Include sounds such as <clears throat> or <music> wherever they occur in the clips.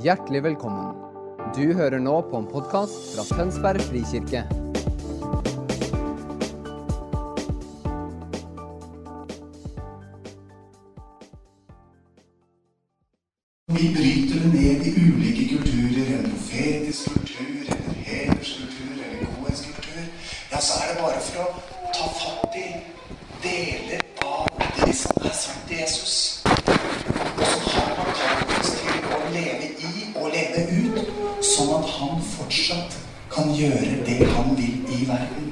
Hjertelig velkommen. Du hører nå på en podkast fra Tønsberg frikirke. Vi bryter det ned i ulike kulturer. En profetisk kultur, en hederskultur eller godhets kultur. Ja, så er det bare for å ta fatt i deler av det som er sagt til Jesus. Og så har man kalt oss til å leve i og leve ut, sånn at han fortsatt kan gjøre det han vil i verden.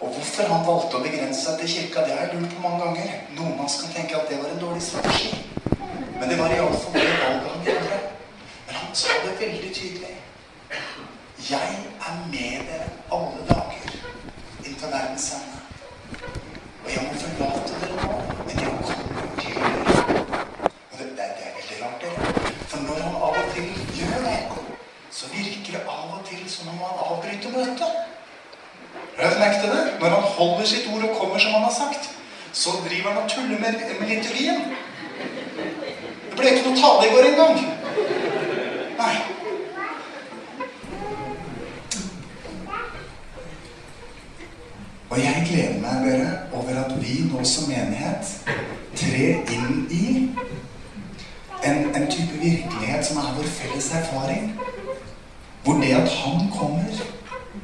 Og hvorfor han valgte å begrense seg til kirka, det har jeg lurt på mange ganger. Noen av oss kan tenke at det var en dårlig strategi. Men det var iallfall det valget han gjorde. Men han sa det veldig tydelig. Jeg er med dere alle dager inntil verdens ende. Og jeg må forlate dere nå, men jeg kommer til dere. Og det, det, det er veldig rart, dere. For når han av og til gjør det, så virker det av og til som om han avbryter møtet. Har dere merket det? Når han holder sitt ord og kommer som han har sagt, så driver han og tuller med, med liturgien. Det ble ikke noe tale i går engang. Nei. Og jeg gleder meg dere, over at vi nå som menighet trer inn i en, en type virkelighet som er vår felles erfaring. Hvor det at han kommer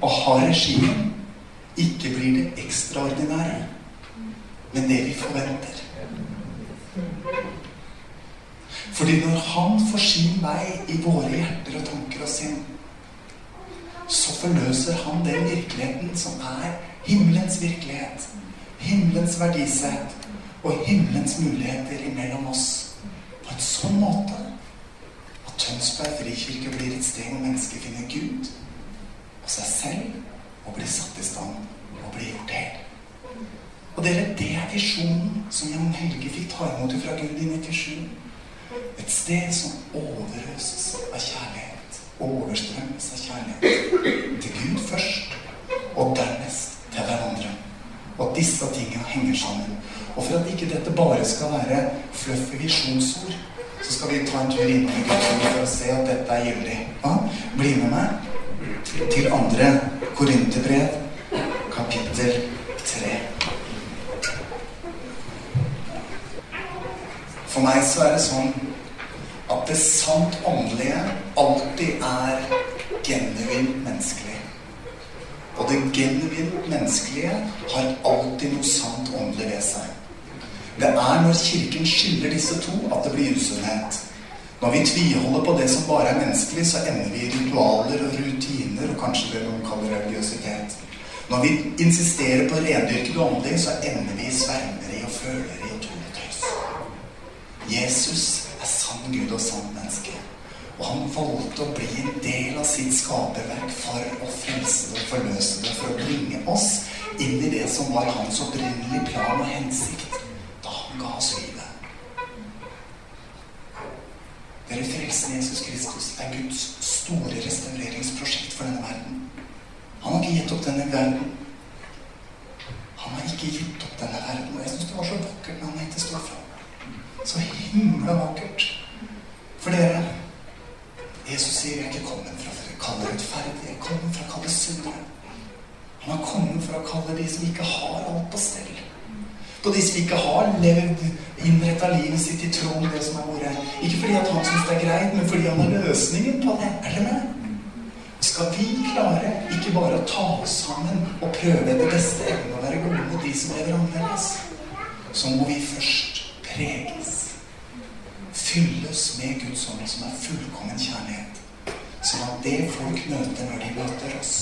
og har regien, ikke blir det ekstraordinære, men det vi forventer. Fordi når han får sin vei i våre hjerter og tanker og sinn, så forløser han den virkeligheten som er himmelens virkelighet. Himmelens verdisett og himmelens muligheter imellom oss. På en sånn måte at Tønsberg frikirke blir et sted hvor mennesker finner Gud og seg selv og blir satt i stand og blir gjort hel. Og dere, det er visjonen som Jan Helge fikk ta imot fra Gud i 97. Et sted som overøses av kjærlighet. Overstrømmes av kjærlighet. Til Gud først, og dernest til hverandre. Og at disse tingene henger sammen. Og for at ikke dette bare skal være fluffy visjonsord, så skal vi ta en tur innom i Guds for å se at dette er gyldig. Ja, bli med meg til andre Korinterbrev, kapittel 3. For meg så er det sånn at det sant åndelige alltid er genuint menneskelig. Og det genuint menneskelige har alltid noe sant åndelig ved seg. Det er når Kirken skiller disse to, at det blir usunnhet. Når vi tviholder på det som bare er menneskelig, så ender vi i ritualer og rutiner og kanskje det noen kaller religiøsitet. Når vi insisterer på rendyrket åndelig, så ender vi i svermeri og føleri og tulltøys. Jesus er sann Gud og sann menneske. Og han valgte å bli en del av sitt skaperverk for å frelse det og forløse det, for å bringe oss inn i det som var hans opprinnelige plan og hensikt da han ga oss livet. Dere frelsen Jesus Kristus er Guds store restaureringsprosjekt for denne verden. Han har ikke gitt opp denne verden. Han har ikke gitt opp denne verden. Og jeg syns det var så vakkert når han ikke står fram. Så himla vakkert. For dere Jesus sier jeg er ikke kommet for å kalle rettferdige, jeg er kommet for å kalle syndere. Han har kommet for å kalle de som ikke har alt på stell. På de som ikke har levd innretta livet sitt i tråd med det som er ordet. Ikke fordi at han syns det er greit, men fordi han har løsningen på det. Er det med? Skal vi klare ikke bare å ta oss sammen og prøve etter beste evne å være gode mot de som lever annerledes, så må vi først preges fylles med Guds ånd, som er fullkommen kjærlighet. Sånn at det folk møter når de møter oss,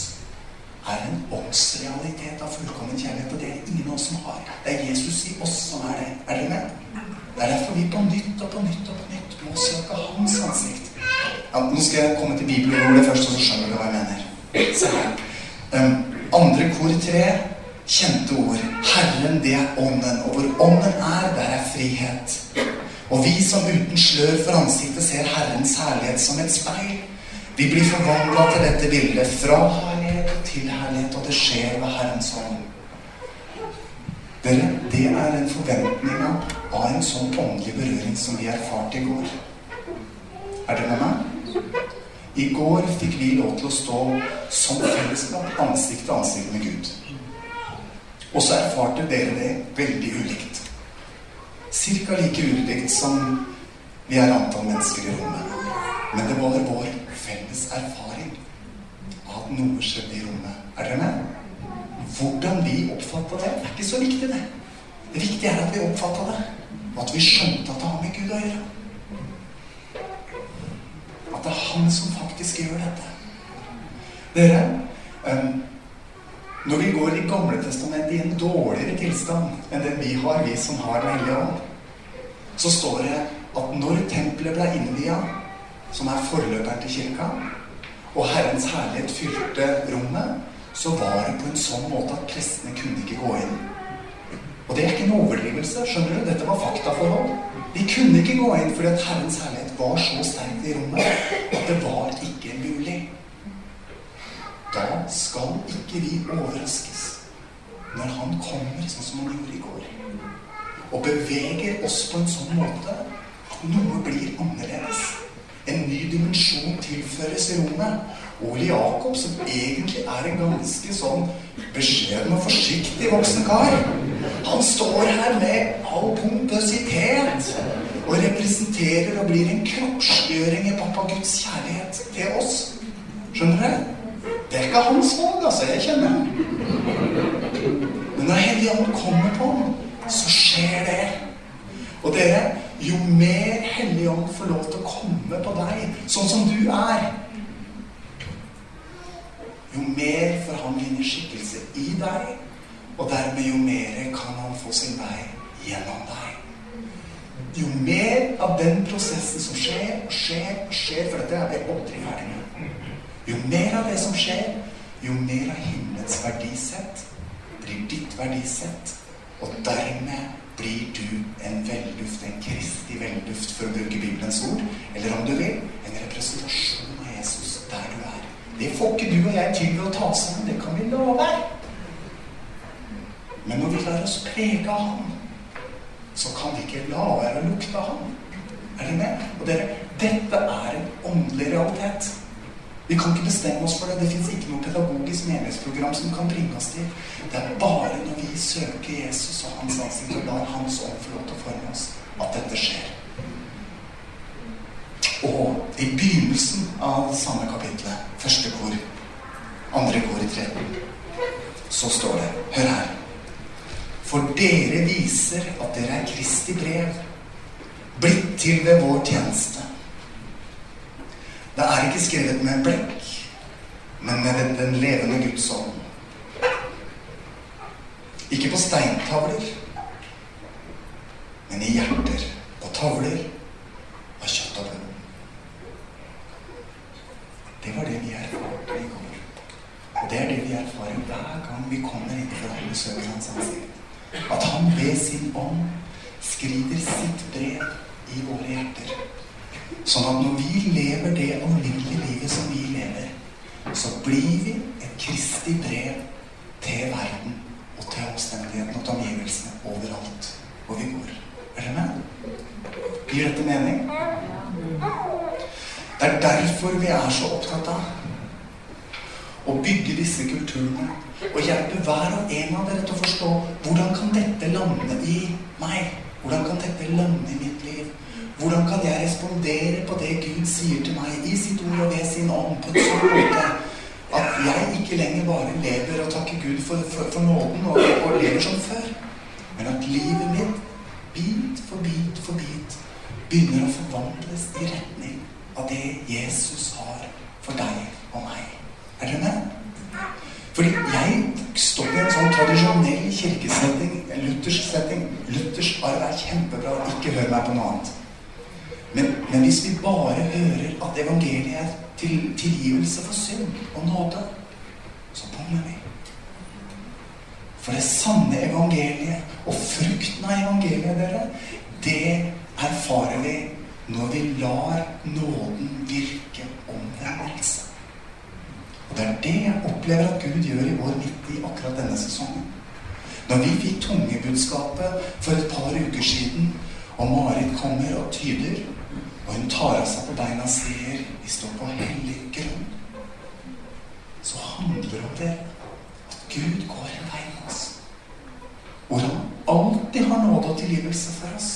er en åndsrealitet av fullkommen kjærlighet. Og det er ingen av oss som har. Det er Jesus i oss som er det. Er dere med? Det er derfor vi på nytt og på nytt og på nytt må søke Hans ansikt. Ja, nå skal jeg komme til bibelordet først, og så skjønner du hva jeg mener. Se her. Um, andre kor tre kjente ord. Herren, det er ånden. Og hvor ånden er, der er frihet. Og vi som uten slør for ansiktet ser Herrens herlighet som et speil. Vi blir forvandla til dette bildet, fra herlighet til herlighet, og det skjer ved Herrens hånd. Dere, det er en forventning av en sånn åndelig berøring som vi erfarte i går. Er dere med meg? I går fikk vi lov til å stå som fellesskap ansikt til ansikt med Gud. Og så erfarte dere det veldig ulikt. Cirka like ulikt som vi er antall mennesker i rommet. Men det var vår felles erfaring at noe skjedde i rommet. Er dere med? Hvordan vi oppfatta det, er ikke så viktig, det. Det viktige er at vi oppfatta det. Og at vi skjønte at det har med Gud å gjøre. At det er Han som faktisk gjør dette. Dere, um, når vi går i Gamle Testamentet i en dårligere tilstand enn den vi har, vi som har Den hellige ånd, så står det at når tempelet ble innvia, som er forløperen til kirka, og Herrens herlighet fylte rommet, så var det på en sånn måte at prestene kunne ikke gå inn. Og det er ikke en overdrivelse. skjønner du? Dette var faktaforhold. De kunne ikke gå inn fordi at Herrens herlighet var så sterkt i rommet at det var ikke mulig. Da skal ikke vi overraskes når Han kommer sånn som Han gjorde i går. Og beveger oss på en sånn måte at noe blir annerledes. En ny dimensjon tilføres i rommet. Ole Jakob, som egentlig er en ganske sånn beskjeden og forsiktig voksen kar, han står her med all pompøsitet og representerer og blir en kroppsgjøring i pappa Guds kjærlighet til oss. Skjønner dere? Det er ikke hans valg, altså. Jeg kjenner ham. Men når Helligånden kommer på ham, så skjer det. Og dere, jo mer Helligånd får lov til å komme på deg, sånn som du er, jo mer får han vinne skikkelse i deg, og dermed jo mer kan han få sin vei gjennom deg. Jo mer av den prosessen som skjer og skjer og skjer, for dette er vi aldri ferdig med Jo mer av det som skjer, jo mer av himmelens verdisett blir ditt verdisett, og dermed blir du en velduft, en kristig velduft, for å bruke Bibelens ord, eller om du vil, en representasjon av Jesus der du er. Det får ikke du og jeg til ved å ta sammen. Det kan vi love. Men når vi lar oss prege av ham, så kan vi ikke la være å lukte av ham. Er dere med? Og dere, dette er en åndelig realitet. Vi kan ikke bestemme oss for det. Det fins ikke noe pedagogisk menighetsprogram som kan bringe oss til. Det er bare når vi søker Jesus og hans ansikt og lar Hans ånd få lov til å forme oss, at dette skjer. Og i begynnelsen av samme kapittelet, første kor, andre kor i 13, så står det Hør her. For dere viser at dere er Kristi brev, blitt til ved vår tjeneste. Det er ikke skrevet med blekk, men med den levende Guds ånd. Ikke på steintavler, men i hjerter og tavler blir vi et kristig brev til verden og til omstendighetene og til omgivelsene overalt hvor vi går. Er dere med? Gir dette mening? Det er derfor vi er så opptatt av å bygge disse kulturene og hjelpe hver og en av dere til å forstå hvordan kan dette lande i meg? Hvordan kan dette lande i mitt liv? Hvordan kan jeg respondere på det Gud sier til meg i sitt ord og ved sin ånd på en sånn måte ikke lenger bare lever og takker Gud for, for, for nåden og, og lever som før, men at livet mitt bit for bit for bit begynner å forvandles i retning av det Jesus har for deg og meg. Er dere med? Fordi jeg står i en sånn tradisjonell kirkesetting, luthersk setting. Luthersk arv er kjempebra. Ikke hør meg på noe annet. Men, men, hvis vi bare hører at evangeliet er til, tilgivelse for synd og nåde, så bommer vi. For det sanne evangeliet og frukten av evangeliet, dere, det erfarer vi når vi lar nåden virke omvendelse. Og det er det jeg opplever at Gud gjør i vår midt i akkurat denne sesongen. Når vi fikk tungebudskapet for et par uker siden Og Marit kommer og tyder, og hun tar av seg på beina og sier vi står på hellig grunn. Så handler det om det at Gud går oss. Hvor han alltid har nåde og tilgivelse for oss.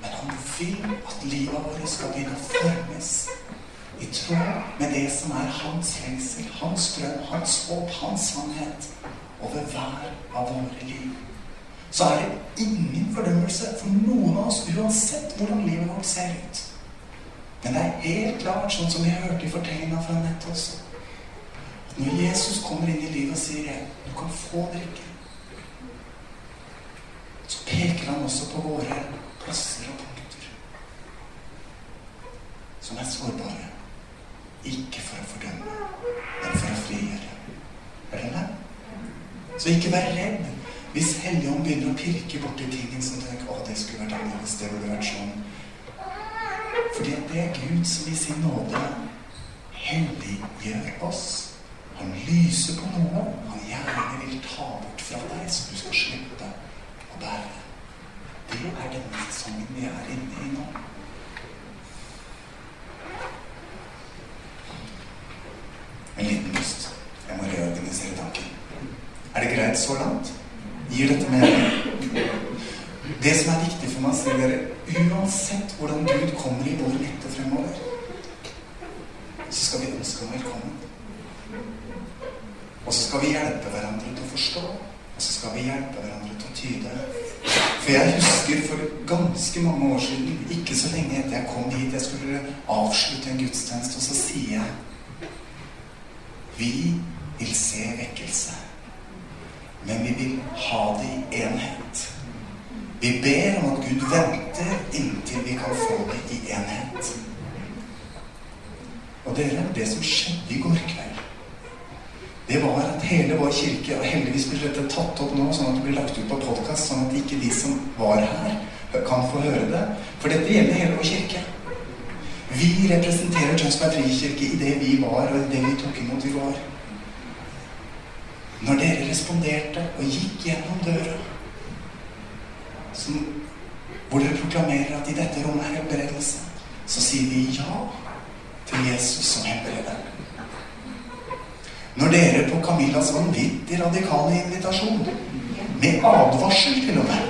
Men han vil at livet vårt skal begynne å formes i tråd med det som er hans lengsel, hans drøm, hans håp, hans sannhet over hver av våre liv så er det ingen fordømmelse for noen av oss, uansett hvordan livet vårt ser ut. Men det er helt klart, sånn som vi hørte i fortellinga fra nettet også, at når Jesus kommer inn i livet og sier du kan få drikke, så peker han også på våre plasser og punkter som er sårbare. Ikke for å fordømme, men for å frigjøre. Det det? Så ikke vær redd hvis Helligånd begynner å pirke borti tingen som tenker å, det skulle vært annerledes, det burde vært sånn. Fordi det er Gud som i sin nåde helliggjør oss. Han lyser på noe han gjerne vil ta bort fra deg, så du skal slippe å der, det. Er denne sesongen vi er inne i nå. En liten pust. Jeg må reorganisere tanken. Er det greit så langt? Gir dette mening? Det som er viktig for meg sier dere, uansett hvordan Gud kommer i vår rette fremover, så skal vi ønske ham velkommen. Og så skal vi hjelpe hverandre til å forstå. Så skal vi hjelpe hverandre til å tyde. For jeg husker for ganske mange år siden, ikke så lenge etter jeg kom hit, jeg skulle avslutte en gudstjeneste, og så sier jeg Vi vil se vekkelse. Men vi vil ha det i enhet. Vi ber om at Gud venter inntil vi kan få det i enhet. Og dere, det som skjedde i går kveld, det var at hele vår kirke Og heldigvis blir dette tatt opp nå, sånn at det blir lagt ut på podkast, sånn at ikke de som var her, kan få høre det. For dette gjelder hele vår kirke. Vi representerer Tønsberg frikirke i det vi var, og i det vi tok imot i går. Når dere responderte og gikk gjennom døra, som, hvor dere proklamerer at i dette rommet er helbredelse, så sier vi ja til Jesus som helbreder. Når dere på Camillas vanvittig radikale invitasjon, med advarsel til og med,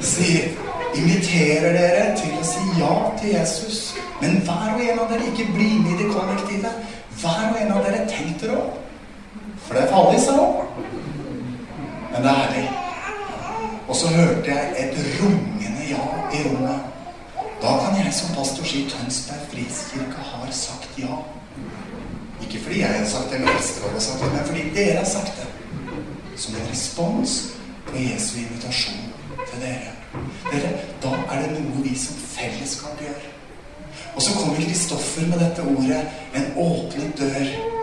sier inviterer dere til å si ja til Jesus. Men hver og en av dere ikke bli med i det kollektive. Hver og en av dere tenk dere om. For det er farlig, sa hun. Men det er herlig. Og så hørte jeg et rungende ja i rommet. Da kan jeg som pastor si Tønsberg Friskirke har sagt ja. Ikke fordi jeg har sagt det, eller Eldsterådet har sagt det, men fordi dere har sagt det. Som en respons på Jesu invitasjon til dere. Dere, Da er det noe vi som fellesskap gjør. Og så kommer Kristoffer med dette ordet 'en åpnet dør'.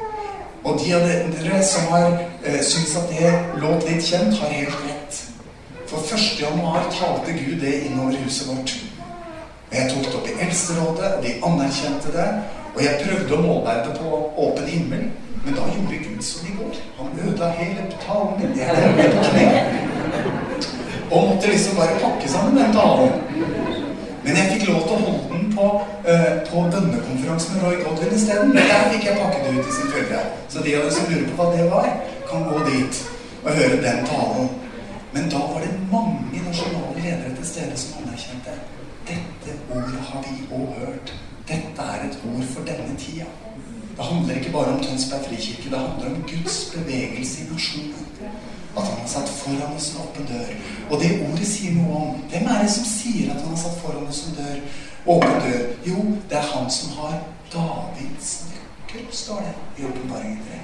Og de av dere som har eh, syntes at det låt litt kjent, har helt rett. For 1. januar talte Gud det innover huset vårt. Og jeg tok det opp i Eldsterådet, og de anerkjente det. Og jeg prøvde å målbære på åpen himmel, men da gjorde Gud som i går. Han ødela hele talen min. Jeg ble på kne. Og måtte liksom bare pakke sammen den talen. Men jeg fikk lov til å holde den på, uh, på bønnekonferansen med Roy Godwin isteden. Der fikk jeg pakket det ut i sin fulle. Så de av dere som lurer på hva det var, kan gå dit og høre den talen. Men da var det mange nasjonale ledere til stede som anerkjente dette ordet har vi òg hørt. Dette er et ord for denne tida. Det handler ikke bare om Tønsberg frikirke. Det handler om Guds bevegelse i nasjonen. At han har satt foran oss en åpen dør. Og det ordet sier noe om Hvem er det som sier at han har satt foran oss en dør? Åpen dør. Jo, det er han som har Davids nøkkel, står det i Åpenbaringen 3.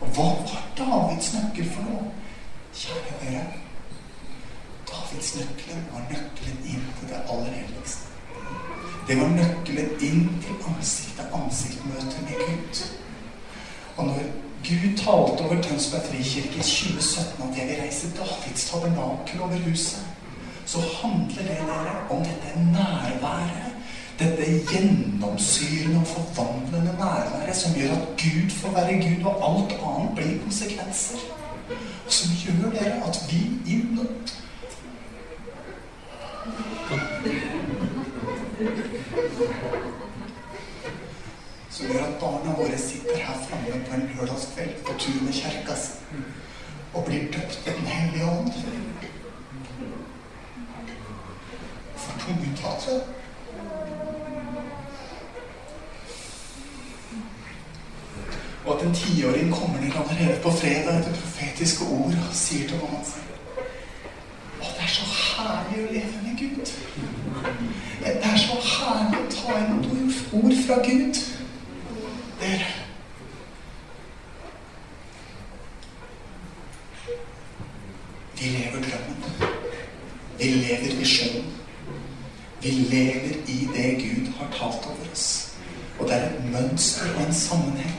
Og hva var Davids nøkkel for noe? Kjære dere. Davids nøkkelen var nøkkelen inn til det aller helligste. Det var nøkkelen inn til ansikt-til-ansikt-møtet med Gud. Og når Gud talte over Tønsberg frikirke i 2017 at jeg vil reise Davids tabernakel over huset. Så handler det dere om dette nærværet. Dette gjennomsyrende og forvandlende nærværet som gjør at Gud får være Gud, og alt annet blir konsekvenser. Og som gjør dere at vi inn Som gjør at barna våre sitter her framme på en lørdagskveld på tur med kjerka si og blir døpt i Den hellige ånd. For tungetatere. Og tiåring kommer ned allerede på fredag etter profetiske ord og sier til mamma sin Å, det er så herlig å leve med Gud. Det er så herlig å ta imot ord fra Gud. Dere Vi lever drømmen. Vi lever visjonen. Vi lever i det Gud har talt over oss. Og det er et mønster og en sammenheng.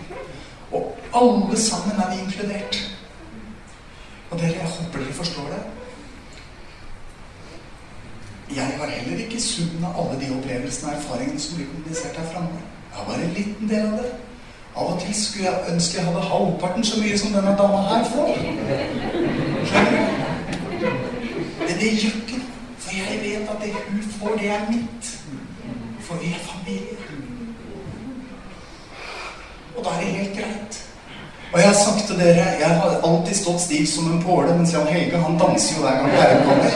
Og alle sammen er vi inkludert. Og dere, jeg håper dere forstår det. Jeg har heller ikke summen av alle de opplevelsene og erfaringene som blir kommunisert her framme. Jeg bare en liten del av det. Av og til skulle jeg ønske jeg hadde halvparten så mye som denne dama her får. Skjønner du? Men det gjør ikke noe. For jeg vet at det hun får, det er mitt. For vi er familie. Og da er det. Og jeg har sagt til dere Jeg har alltid stått stiv som en påle, mens Jan Helge han danser jo hver gang Herren kommer.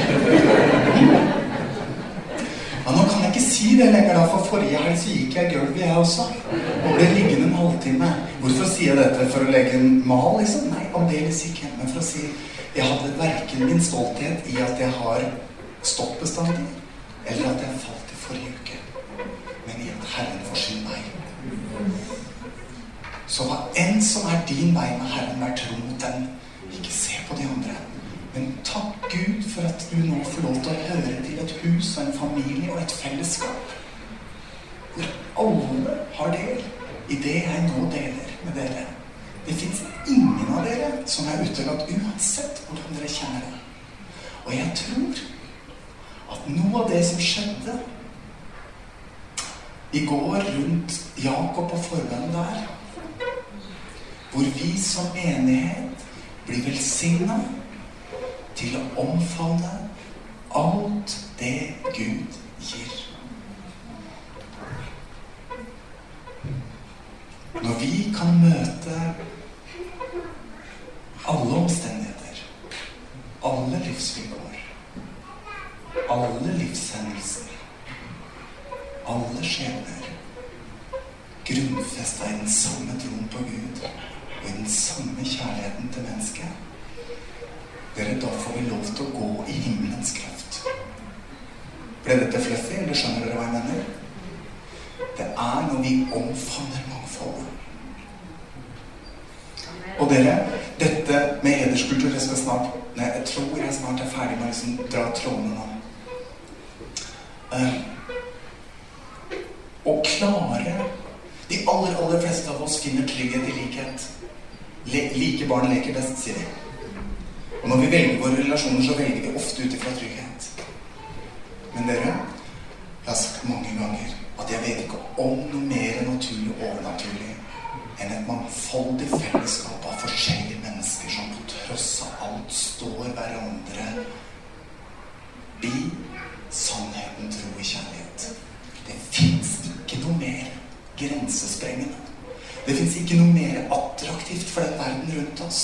Ja, nå kan jeg ikke si det lenger, da, for forrige helg så gikk jeg gulvet, jeg også. Og ble liggende en halvtime. Hvorfor sier jeg dette? For å legge en mal, liksom? Nei, aldeles ikke. Men for å si jeg hadde verken min stolthet i at jeg har stått bestandig, eller at jeg falt i forrige uke, Så hva enn som er din vei med Herren, vær tro mot den. Ikke se på de andre. Men takk Gud for at du nå får lov til å høre til et hus og en familie og et fellesskap. Hvor alle har del i det jeg nå deler med dere. Det fins ingen av dere som er utelatt uansett hvordan dere kjenner det. Og jeg tror at noe av det som skjedde i går rundt Jakob og forbønnen der, hvor vi som menighet blir velsigna til å omfavne alt det Gud gir. Når vi kan møte alle omstendigheter, alle livsvilkår, alle livshendelser, alle skjebner, grunnfesta i den samme troen på Gud og i den samme kjærligheten til mennesket, dere, da får vi lov til å gå i himmelens kraft. Ble dette fluffy, eller skjønner dere hva jeg mener? Det er når vi omfavner mangfoldet. Og dere, dette med hederskultur jeg skal snart Nei, jeg tror jeg snart er ferdig med å liksom dra trådene nå. Uh, å klare De aller, aller fleste av oss finner trygghet i likhet. Le, like barn leker best, sier de. Og når vi velger våre relasjoner, så velger vi ofte ut ifra trygghet. Men dere, jeg har sagt mange ganger at jeg vet ikke om noe mer naturlig og overnaturlig enn et mangfoldig fellesskap av forskjellige mennesker som på tross av alt står hverandre bi sannheten, tro og kjærlighet. Det fins ikke noe mer grensesprengende. Det fins ikke noe mer attraktivt for den verden rundt oss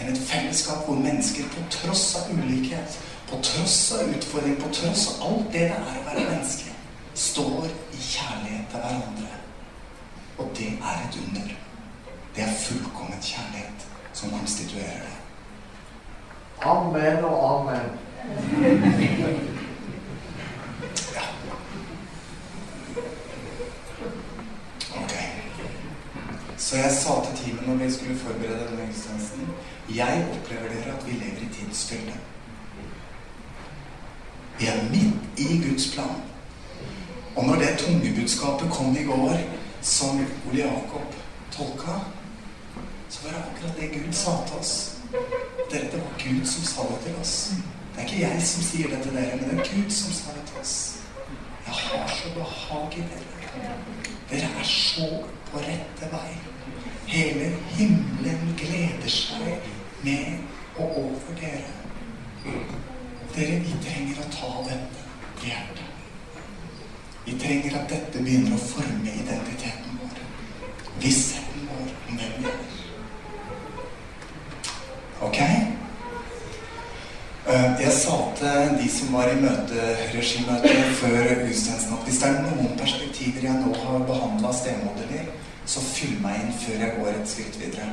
enn et fellesskap hvor mennesker på tross av ulikhet, på tross av utfordring, på tross av alt det det er å være menneske, står i kjærlighet til hverandre. Og det er et under. Det er fullkomment kjærlighet som konstituerer det. Amen og amen. Ja. Ok. Så jeg sa til teamet når vi skulle forberede denne gudstjenesten Jeg opplever dere at vi lever i tidens. Vi er midt i Guds plan. Og når det tungebudskapet kom i går, som Ole Jakob tolka, så var det akkurat det Gud sa til oss. Dere, det var Gud som sa det til oss. Det er ikke jeg som sier det til dere, men det er Gud som sa det til oss. Jeg har så behag i dere. Dere er så på rette vei. Hele himmelen gleder seg med og over dere. Dere, vi trenger å ta dette. i hjertet. Vi trenger at dette begynner å forme identiteten vår. Vissheten vår om hvem vi er. Ok? Eh, Jeg sa til de som var i møteregimøtet før gudstjenesten at hvis det er noen perspektiver jeg nå har behandla stemoderlig, så fyll meg inn før jeg går et skritt videre.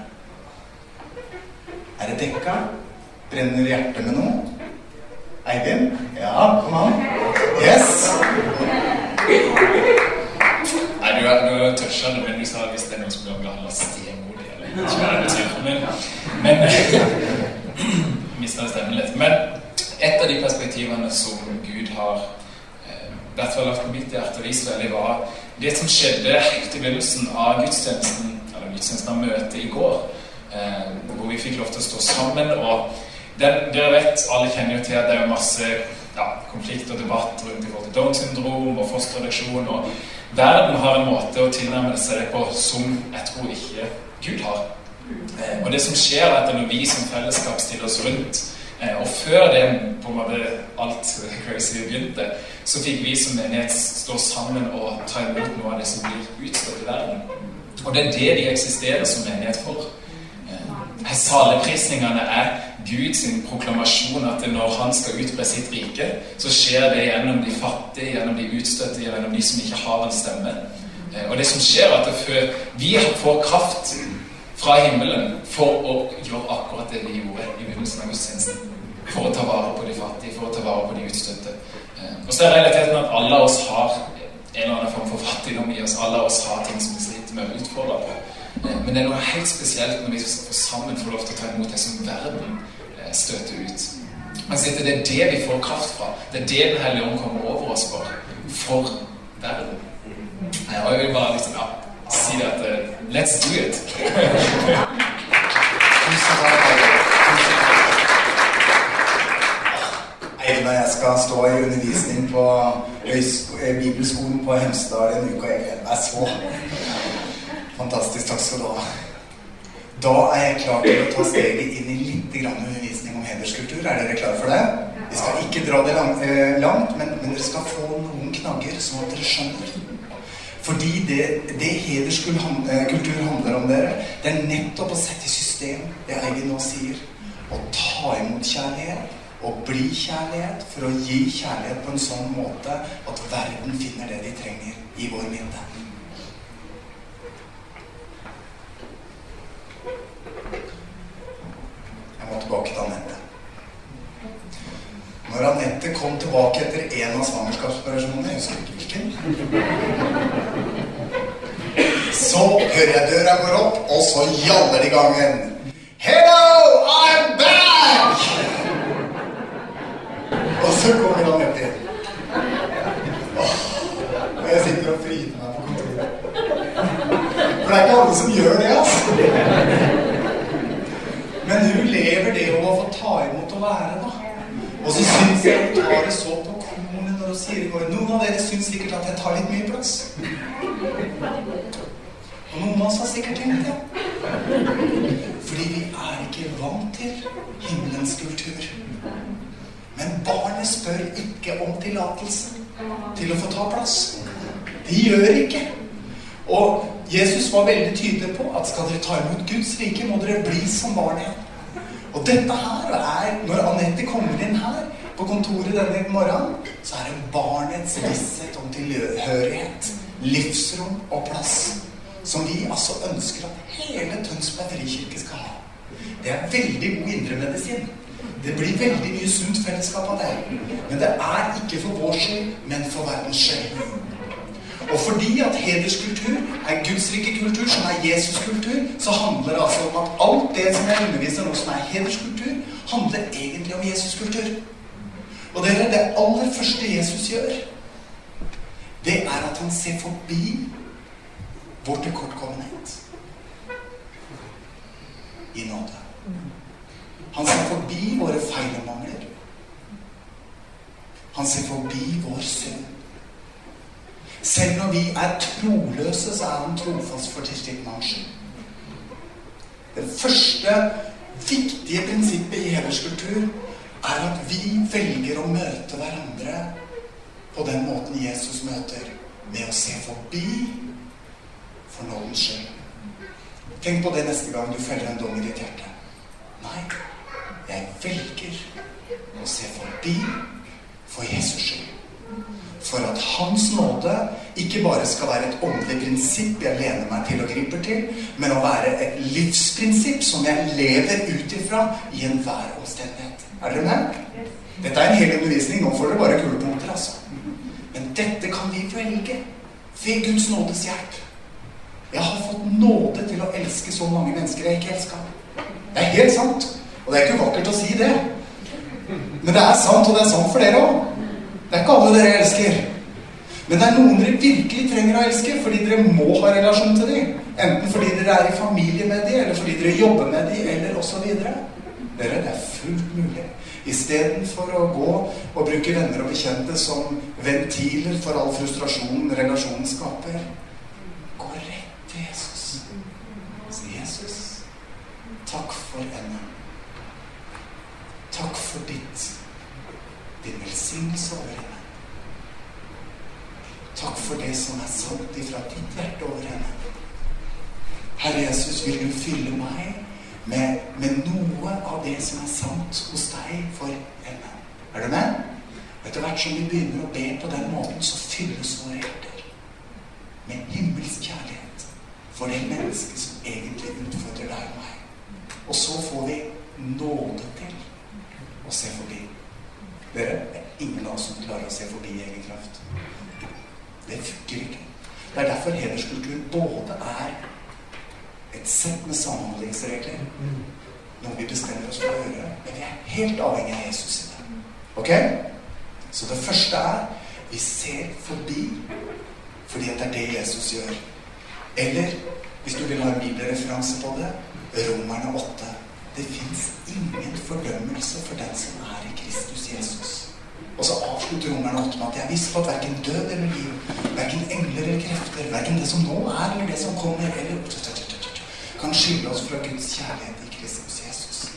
Er det dekka? Brenner hjertet med noe? Eivind? Ja, kom an. Yes! Nei, du er tørsja når du sa hvis det er noen som blir behandla stemodig eller ikke hva det betyr. Men, men <clears throat> mista stemmen litt. Men et av de perspektivene som Gud har eh, i hvert fall lagt på mitt hjerte og vist veldig, var det som skjedde helt i begynnelsen av gudstjenesten, eller gudstjenesten av møtet i går, eh, hvor vi fikk lov til å stå sammen. og den, dere vet, alle kjenner jo til at det er masse ja, konflikt og debatt rundt i forhold til Downs syndrom og fosterreduksjon. og Verden har en måte å tilnærme seg det på som jeg tror ikke Gud har. Eh, og det som skjer, er at når vi som fellesskap stiller oss rundt Og før det på en måte alt <laughs> crazy begynte, så fikk vi som menighet stå sammen og ta imot noe av det som blir utstått i verden. Og det er det vi eksisterer som menighet for. Eh, Saleprisningene er Guds proklamasjon at når han skal utbre sitt rike, så skjer det gjennom de fattige, gjennom de utstøtte, gjennom de som ikke har en stemme. Eh, Og det som skjer, er at vi får kraft fra himmelen for å gjøre akkurat det vi gjorde i begynnelsen av gudstjenesten. For å ta vare på de fattige, for å ta vare på de utstøtte. Eh, Og så er realiteten at alle av oss har en eller annen form for fattigdom i oss. Alle av oss har ting som vi sliter med å utfordre på. Eh, Men det er noe helt spesielt når vi skal sammen får lov til å ta imot det som verden eh, støter ut. Altså, det er det vi får kraft fra. Det er det Den hellige ånd kommer over oss for. For verden. Og jeg vil bare liksom, ja, si at uh, Let's do it! <laughs> Og jeg skal stå i undervisning på eh, bibelskolen på Hemsedal en uke, og jeg gleder meg så. Fantastisk. Takk skal du ha. Da er jeg klar til å ta steget inn i litt undervisning om hederskultur. Er dere klare for det? Vi skal ikke dra det eh, langt, men, men dere skal få noen knagger, sånn at dere skjønner. Fordi det, det hederskultur handler om dere, det er nettopp å sette i system det Eivind nå sier. Å ta imot kjærlighet og bli kjærlighet for å gi kjærlighet på en sånn måte at verden finner det de trenger i vår midte. Jeg må tilbake til Anette. Når Anette kom tilbake etter en av svangerskapsoperasjonene, jeg husker ikke hvilken, så hører jeg døra går opp, og så gjaller det i gangen. Hello, I'm back! Og så kommer han etter. Og jeg sitter og fryder meg på kontoret. For det er ikke alle som gjør det, altså. Men hun lever det å få ta imot og være, da. Og så syns jeg hun tar det så på kornet når hun sier går. Noen av dere syns sikkert at jeg tar litt mye plass. Og noen av oss har sikkert tenkt det. Fordi vi er ikke vant til himmelens kultur. Men barnet spør ikke om tillatelse til å få ta plass. De gjør ikke. Og Jesus var veldig tydelig på at skal dere ta imot Guds rike, må dere bli som barn igjen. Og dette her er, når Anette kommer inn her på kontoret denne morgenen, så er det barnets visshet om tilhørighet, livsrom og plass. Som vi altså ønsker at hele Tønsberg frikirke skal ha. Det er veldig god indremedisin. Det blir veldig mye sunt fellesskap av det. Men det er ikke for vår skyld, men for verdens skyld. Og fordi at hederskultur er Guds rike kultur, som er Jesus kultur, så handler det altså om at alt det som jeg underviser nå, som er hederskultur, handler egentlig om Jesus kultur. Og dere, det aller første Jesus gjør, det er at han ser forbi vår tilkortkommenhet i nåde. Han ser forbi våre feil og mangler. Han ser forbi vår synd. Selv når vi er troløse, så er han trofast for til sitt navns skyld. Det første viktige prinsippet i hederskultur er at vi velger å møte hverandre på den måten Jesus møter, med å se forbi for nådens skyld. Tenk på det neste gang du feller en dom i ditt hjerte. Nei, jeg velger å se forbi for Jesus skyld. For at Hans nåde ikke bare skal være et åndelig prinsipp jeg lener meg til og griper til, men å være et livsprinsipp som jeg lever ut ifra i enhver omstendighet. Er dere med? Dette er en hel undervisning. Nå får dere bare kulepunkter, altså. Men dette kan vi velge ved Guds nådes hjelp. Jeg har fått nåde til å elske så mange mennesker jeg ikke elska. Det er helt sant. Og det er ikke vakkert å si det. Men det er sant, og det er sant for dere òg. Det er ikke alle dere elsker. Men det er noen dere virkelig trenger å elske fordi dere må ha relasjon til dem. Enten fordi dere er i familie med dem, eller fordi dere jobber med dem, eller osv. Dere, det er fullt mulig. Istedenfor å gå og bruke venner og bekjente som ventiler for all frustrasjonen relasjonen skaper, gå rett til Jesus. Si, Jesus, takk for henne. Takk for ditt din velsignelse. Takk for det som er sant ifra ditt hjerte over henne. Herre Jesus, vil du fylle meg med, med, noe av det som er sant hos deg for henne? Er du med? Etter hvert som vi begynner å be på den måten, så fylles våre hjerter med himmelsk kjærlighet for det mennesket som egentlig utfordrer deg og meg. Og så får vi nåde til å se forbi. Dere, det er ingen av oss som klarer å se forbi egen kraft. Det funker ikke. Det er derfor hederskultur både er et sett med samhandlingsregler, noe vi bestemmer oss for å gjøre, men vi er helt avhengig av Jesus i det. Ok? Så det første er vi ser forbi fordi at det er det Jesus gjør. Eller hvis du vil ha en bibelreferanse på det Romerne 8. Det fins ingen fordømmelse for den som Så Romerne 8 med at jeg visste på at verken død eller liv, verken engler eller krefter, verken det som nå er eller det som kommer, eller kan skille oss fra Guds kjærlighet i Kristus Jesus.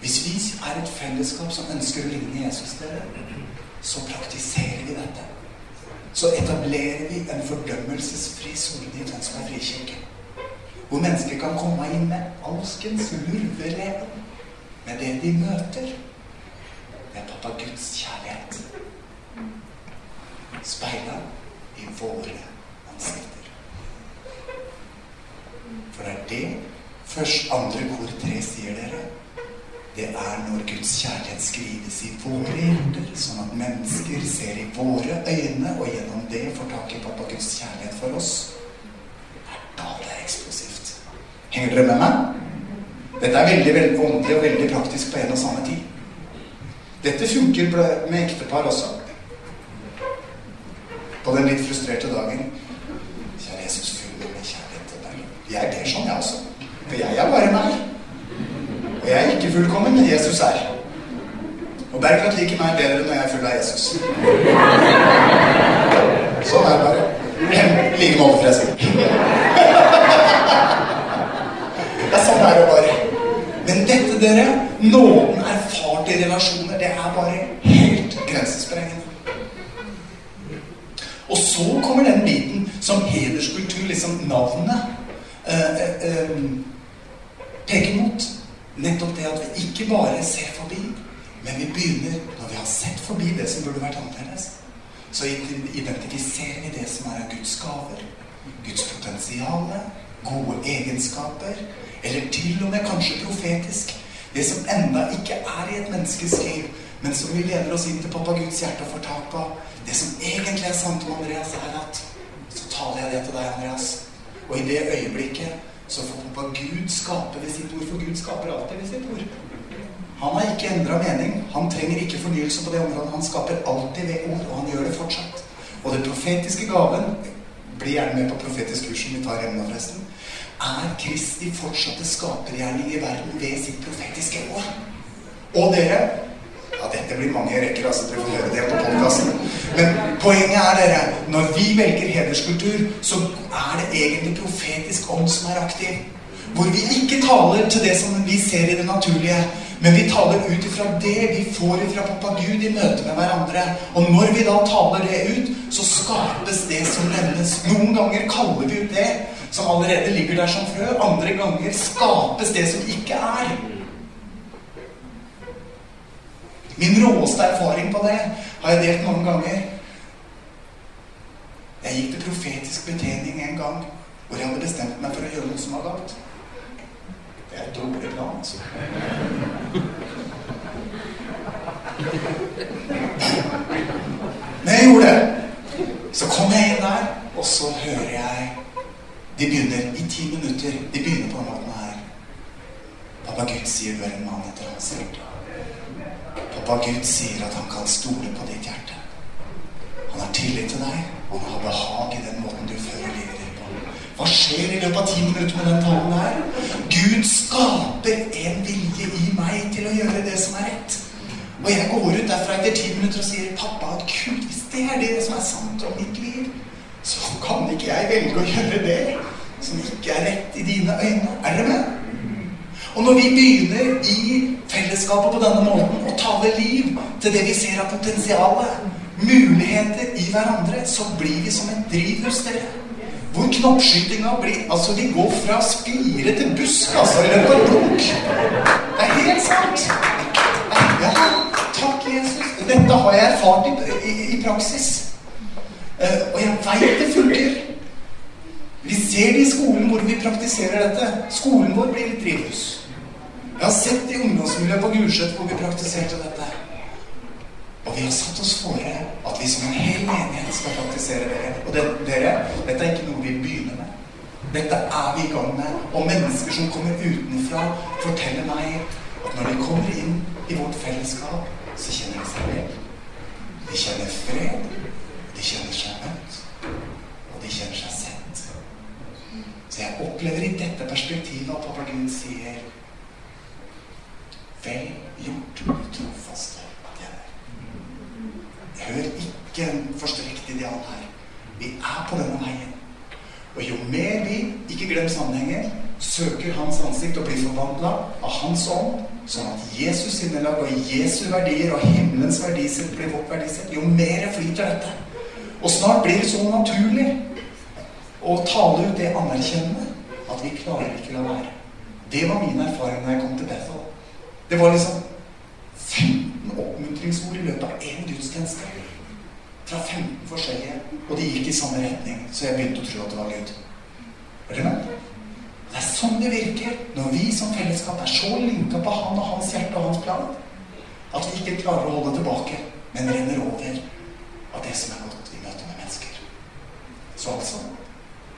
Hvis vi er et fellesskap som ønsker å ligne Jesus, dere, så praktiserer vi dette. Så etablerer vi en fordømmelsesfri sone i Tønsberg frikirke. Hvor mennesker kan komme inn med alskens lurveleven med det de møter. Er pappa Guds kjærlighet. Speila i våre ansikter. For det er det først andre kor tre sier dere. Det er når Guds kjærlighet skrives i våre hjerter, sånn at mennesker ser i våre øyne, og gjennom det får tak i pappa Guds kjærlighet for oss. Det er da det er eksplosivt. Henger dere med meg? Dette er veldig veldig åndelig og veldig praktisk på en og samme tid. Dette funker med ektepar også. På den litt frustrerte dagen. Kjære Jesus, fyll meg med kjærlighet til deg. Jeg ber sånn, jeg også. For jeg er bare meg. Og jeg er ikke fullkommen, men Jesus er. Og Bergljot liker meg bedre når jeg er full av Jesus. Sånn er det bare. I like måte, forresten. Det er sånn er det bare. Men dette, dere, nåden erfart i relasjoner, det er bare liksom navnet, eh, eh, peker mot. Nettopp det at vi ikke bare ser forbi, men vi begynner, når vi har sett forbi det som burde vært annerledes, så identifiserer vi det som er av Guds gaver, Guds potensial, gode egenskaper, eller til og med kanskje profetisk. Det som enda ikke er i et menneskes liv, men som vi leder oss inn til pappa Guds hjerte og får tak på. Det som egentlig er sant om Andreas, er at taler jeg det til deg, Andreas. Og i det øyeblikket så får Gud skape ved sitt ord, for Gud skaper alltid ved sitt ord. Han har ikke endra mening. Han trenger ikke fornyelse på det området. Han skaper alltid ved ord, og han gjør det fortsatt. Og den profetiske gaven Bli gjerne med på profetisk kurs som vi tar hjemme nå, forresten er Kristi fortsatte skapergjerning i verden ved sitt profetiske ord. Og dere ja, dette blir mange rekker, altså dere får høre det på podkasten. Men poenget er, dere, når vi velger hederskultur, så er det egentlig profetisk ånd som er aktiv. Hvor vi ikke taler til det som vi ser i det naturlige, Men vi taler ut ifra det vi får ifra pappa Gud i møte med hverandre. Og når vi da taler det ut, så skapes det som nevnes. Noen ganger kaller vi ut det som allerede ligger der som frø. Andre ganger skapes det som ikke er. Min råeste erfaring på det har jeg delt mange ganger. Jeg gikk til profetisk betjening en gang hvor jeg hadde bestemt meg for å gjøre noe som var galt. Det er et dårlig plan, altså. Men jeg gjorde det. Så kom jeg inn der, og så hører jeg De begynner i ti minutter. De begynner på den måten her. Pappa Gud sier du er en mann etter hans hjerte. Pappa Gud sier at han kan stole på ditt hjerte. Han har tillit til deg, og han har behag i den måten du fører livet ditt på. Hva skjer i løpet av ti minutter med den talen her? Gud skaper en vilje i meg til å gjøre det som er rett. Og jeg går ut derfra etter ti minutter og sier pappa, at Gud, hvis det er det som er sant om mitt liv, så kan ikke jeg velge å gjøre det som ikke er rett i dine øyne. Er dere med? Og når vi begynner i fellesskapet på denne måten å tale liv til det vi ser av potensialet, muligheter i hverandre, så blir vi som et drivhus, dere. Hvor knoppskytinga blir Altså, vi går fra spire til busk, altså, i løpet av et blunk. Det er helt sant. Ja, takk, Jesus. Dette har jeg erfart i, i, i praksis. Uh, og jeg veit det funker. Vi ser det i skolen hvor vi praktiserer dette. Skolen vår blir et drivhus. Jeg har sett i ungdomsmiljøet på Gulset hvor vi praktiserte dette. Og vi har satt oss fore at vi som en hel menighet skal praktisere dere. Og det, dere, dette er ikke noe vi begynner med. Dette er vi i gang med. Og mennesker som kommer utenfra, forteller meg at når de kommer inn i vårt fellesskap, så kjenner de seg vel. De kjenner fred. De kjenner seg møtt. Og de kjenner seg sett. Så jeg opplever i dette perspektivet at pappa Gud sier Vel gjort, trofaste tjener. Hør ikke en forstrekt ideal her. Vi er på denne veien. Og jo mer vi, ikke glem sammenhengen, søker Hans ansikt og blir forvandla av Hans ånd, sånn at Jesus sinnelag og Jesu verdier og himmelens verdisett blir vårt verdisett, jo mer flyter dette. Og snart blir det så naturlig å tale ut det anerkjennende at vi klarer ikke la være. Det var min erfaring da jeg kom til Bethel. Det var liksom 15 oppmuntringsord i løpet av én gudstjeneste. Fra 15 forskjellige. Og de gikk i samme retning, så jeg begynte å tro at det var Gud. Er dere med? Det er sånn det virker når vi som fellesskap er så linka på han og hans hjerte og hans plan at vi ikke klarer å holde tilbake, men renner over av det som er godt i møte med mennesker. Så altså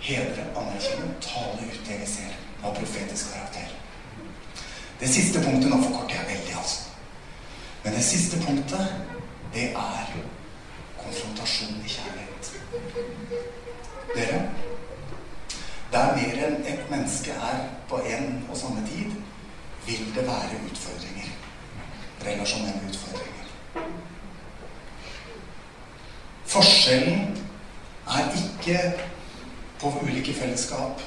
hedre, anerkjenne, tale ut det vi ser av profetisk karakter. Det siste punktet Nå forkorter jeg veldig, altså. Men det siste punktet, det er konfrontasjon i kjærlighet. Dere, der mer enn et menneske er på en og samme tid, vil det være utfordringer. Relasjonelle utfordringer. Forskjellen er ikke på ulike fellesskap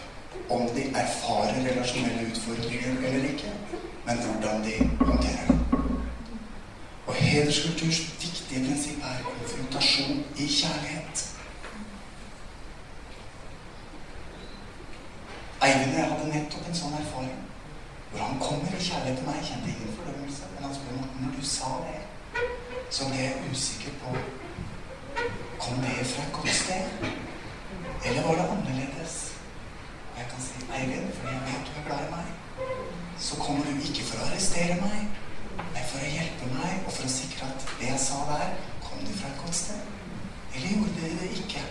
om de erfarer relasjonelle utfordringer eller ikke, men hvordan de håndterer det. Og hederskulturs viktige prinsipp er konfrontasjon i kjærlighet. Eivind og jeg hadde nettopp en sånn erfaring. Hvor han kommer i kjærlighet til meg. Kjente ingen fordømmelse. Men han spør meg når du sa det, så ble jeg usikker på Kom det fra et godt sted? Eller var det annerledes? Og jeg kan si Eivind, fordi jeg vet du er glad i meg, kommer du ikke for å arrestere meg, men for å hjelpe meg, og for å sikre at det jeg sa der, kom du fra et godt sted. Eller gjorde det det ikke?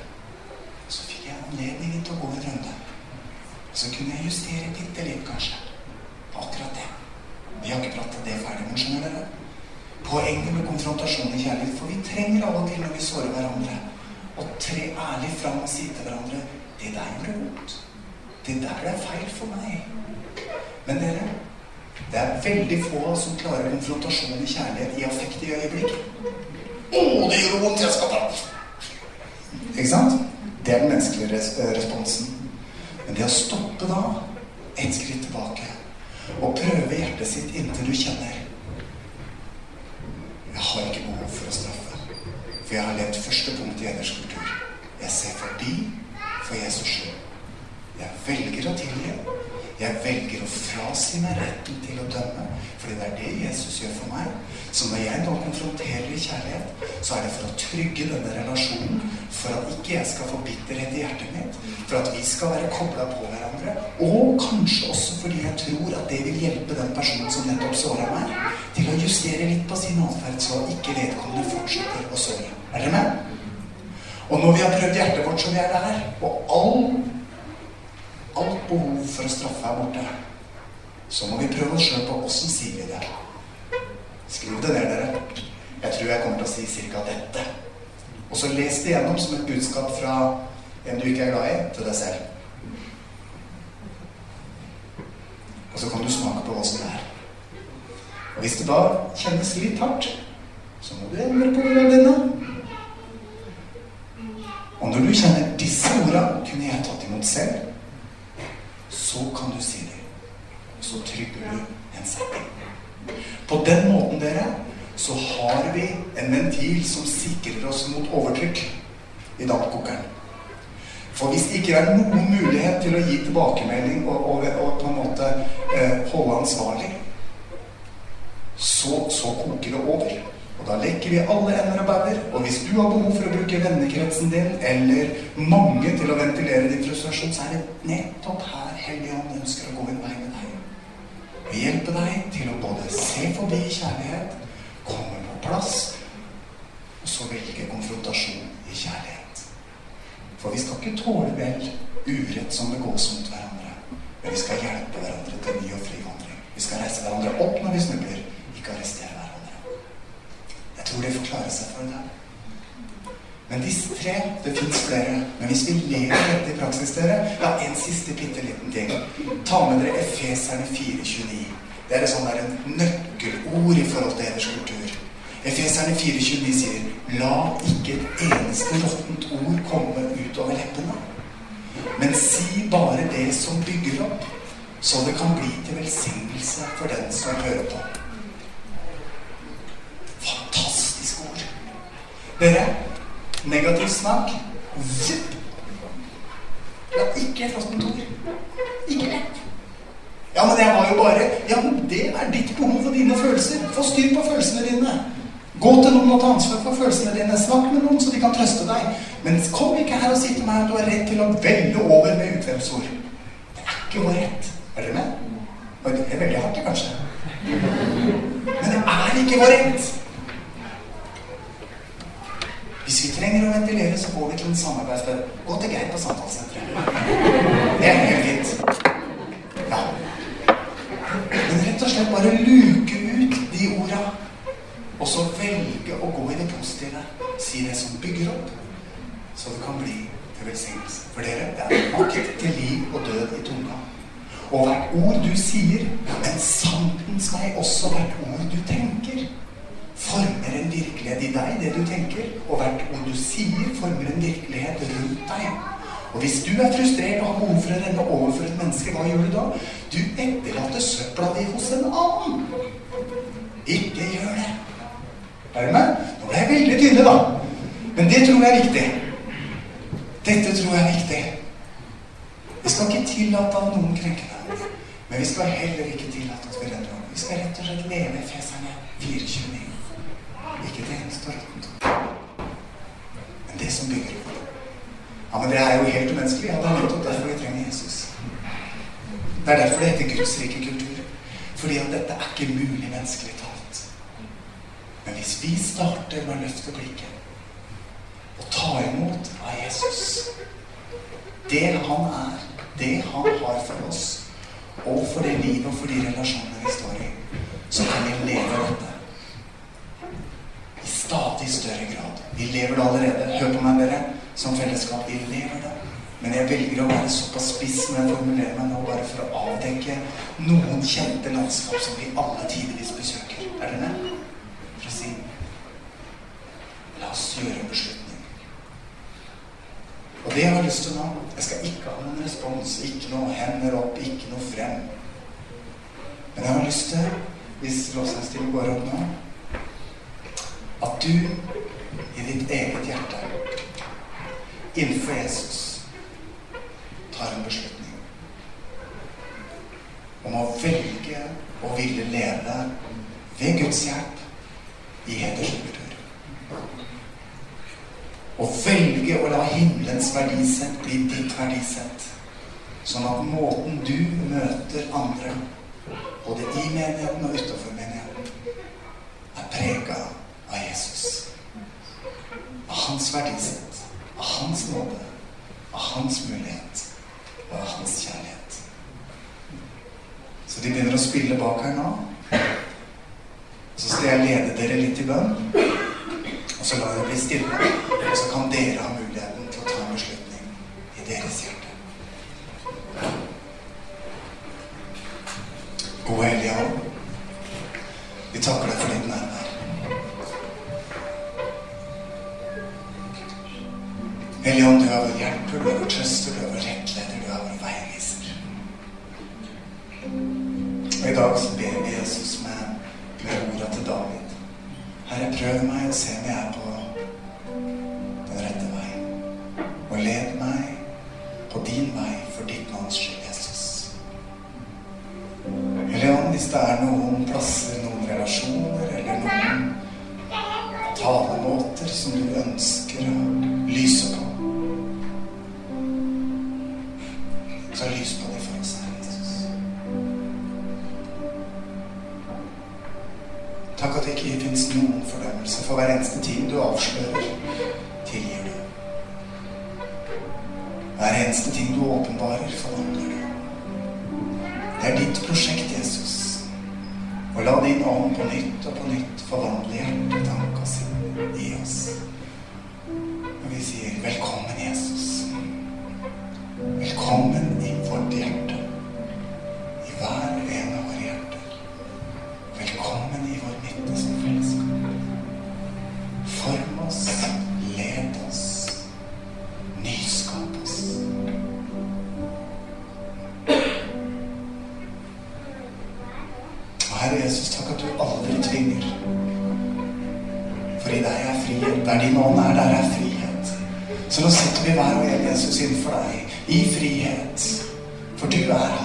Så fikk jeg anledningen til å gå en runde. Så kunne jeg justere bitte litt, kanskje, på akkurat det. Vi har ikke pratet det ferdig, men skjønner dere? Poenget med konfrontasjon i kjærlighet, for vi trenger av og til når vi sårer hverandre, å tre ærlig fram og si til hverandre Det der gjorde vondt. Det der er feil for meg. Men dere, det er veldig få som klarer konfrontasjon i kjærlighet i affekt i øyeblikk. Å, det gjør vondt! Jeg skal ta Ikke sant? Det er den menneskelige res responsen. Men det å stoppe da, et skritt tilbake, og prøve hjertet sitt inntil du kjenner Jeg har ikke behov for å straffe. For jeg har levd første punkt i eders kultur. Jeg ser forbi for Jesus skyld. Jeg velger å tilgi. Jeg velger å frasi meg retten til å dømme. Fordi det er det Jesus gjør for meg. Så når jeg nå konfronterer i kjærlighet, så er det for å trygge denne relasjonen. For at ikke jeg skal få bitterhet i hjertet mitt. For at vi skal være kobla på hverandre. Og kanskje også fordi jeg tror at det vil hjelpe den personen som nettopp såra meg, til å justere litt på sin atferd, så ikke vedkommende fortsetter å sørge. Er dere med? Og når vi har prøvd hjertet vårt, som vi er der, og all, alt behov for å straffe er borte, så må vi prøve oss sjøl på åssen sier vi det. Skriv det ned, dere. Jeg tror jeg kommer til å si cirka dette. Og så les det gjennom som et budskap fra en du ikke er glad i, til deg selv. Og så kan du smake på åssen det er. Og hvis det da kjennes litt hardt, så må du endre på ordene dine. Og når du kjenner disse orda kunne jeg tatt imot selv, så kan du si det. Så trygger du en setting. På den måten, dere, så har vi en ventil som sikrer oss mot overtrykk i dampkokeren. For hvis det ikke er noen mulighet til å gi tilbakemelding og, og, og på en måte eh, holde ansvarlig, så, så koker det over. Da lekker vi alle ender og bauger. Og hvis du har behov for å bruke vennekretsen din, eller mange til å ventilere din frustrasjon, så er det nettopp her Helligånd ønsker å gå en vei med deg. Og hjelpe deg til å både se forbi kjærlighet, komme på plass, og så velge konfrontasjon i kjærlighet. For vi skal ikke tåle vel urett som det gås mot hverandre. Men vi skal hjelpe hverandre til ny og fri vandring. Vi skal reise hverandre opp når vi snubler, ikke arrestere hverandre. Jeg deg. Men disse tre Det fins flere. Men hvis vi lever dette i praksis, dere Ja, en siste bitte liten ting. Ta med dere Efeserne 429. Det er et sånt der nøkkelord i forhold til eders kultur. Efeserne 429 sier La ikke et eneste råttent ord komme ut over leppene. Men si bare det som bygger opp, så det kan bli til velsignelse for den som hører på. Dere, negativ snakk Zipp! La ikke et ord. Ikke ett. Ja, men jeg var jo bare Ja, men det er ditt behov for dine følelser. Få styr på følelsene dine. Gå til noen og ta ansvar for følelsene dine. Snakk med noen, så de kan trøste deg. Men kom ikke her og si til meg at du har rett til å velle over med utvemsord. Det er ikke vår rett. Er dere med? Det er veldig hardt, kanskje. Men det er ikke vår rett. Hvis vi trenger å ventilere, så går vi til en samarbeidssted. Gå til Geir på samtalesenteret. Det er helt fint. Ja. Men rett og slett bare luke ut de orda. Og så velge å gå i det positive. Si det som bygger opp, så det kan bli til velsignelse. For dere, det er makt til liv og død i tunga. Og hvert ord du sier, men sannens vei også hvert ord du tenker, former en virkelighet i deg, det du tenker. Og hvert ord du sier, former en virkelighet rundt deg. Og hvis du er frustrert og har behov for å renne over for et menneske, hva gjør du da? Du etterlater søpla di hos en annen. Ikke gjør det. Er du med? Nå ble jeg veldig tydelig, da. Men det tror jeg er viktig. Dette tror jeg er viktig. Vi skal ikke tillate at noen krenker deg. Men vi skal heller ikke tillate at vi renner over. Vi skal rett og slett leve i Feserne 429. Ikke det eneste råttent Men det som bygger opp. Ja, men det er jo helt umenneskelig. Ja, det er nettopp derfor vi trenger Jesus. Det er derfor det heter Guds rike kultur. Fordi at dette er ikke mulig menneskelig talt. Men hvis vi starter med å løfte blikket og ta imot av Jesus det han er, det han har for oss, og for det livet og for de relasjonene vi står i, så kan vi leve dette stadig større grad. Vi lever det allerede. Hør på meg, dere. Som fellesskap, vi lever det. Men jeg velger å være såpass spiss når jeg formulerer meg nå, bare for å avdekke noen kjente landskap som vi alle tidvis besøker. Er dere med? For å si La oss gjøre en beslutning. Og det jeg har lyst til nå Jeg skal ikke ha noen respons, ikke noe hender opp, ikke noe frem. Men jeg har lyst til, hvis låsingstimen går opp nå at du i ditt eget hjerte innenfor Jesus tar en beslutning om å velge å ville leve ved Guds hjelp i hederskultur. Å velge å la himmelens verdisett bli ditt verdisett. Sånn at måten du møter andre, både i menigheten og utenfor menigheten, er prega av Jesus. Av hans verdisett, av hans nåde, av hans mulighet og av hans kjærlighet. Så de begynner å spille bak her nå. Så skal jeg lede dere litt i bønn. Og så lar det bli stille. Og så kan dere ha muligheten til å ta en beslutning i deres hjerte. Just. Velkommen i vår midte fellesskap. Form oss, led oss, nyskap oss. Og Herre Jesus, takk at du aldri tvinger. For i deg er frihet. Der din ånd er, der er frihet. Så nå setter vi hver og en Jesus innenfor deg i frihet. For du er her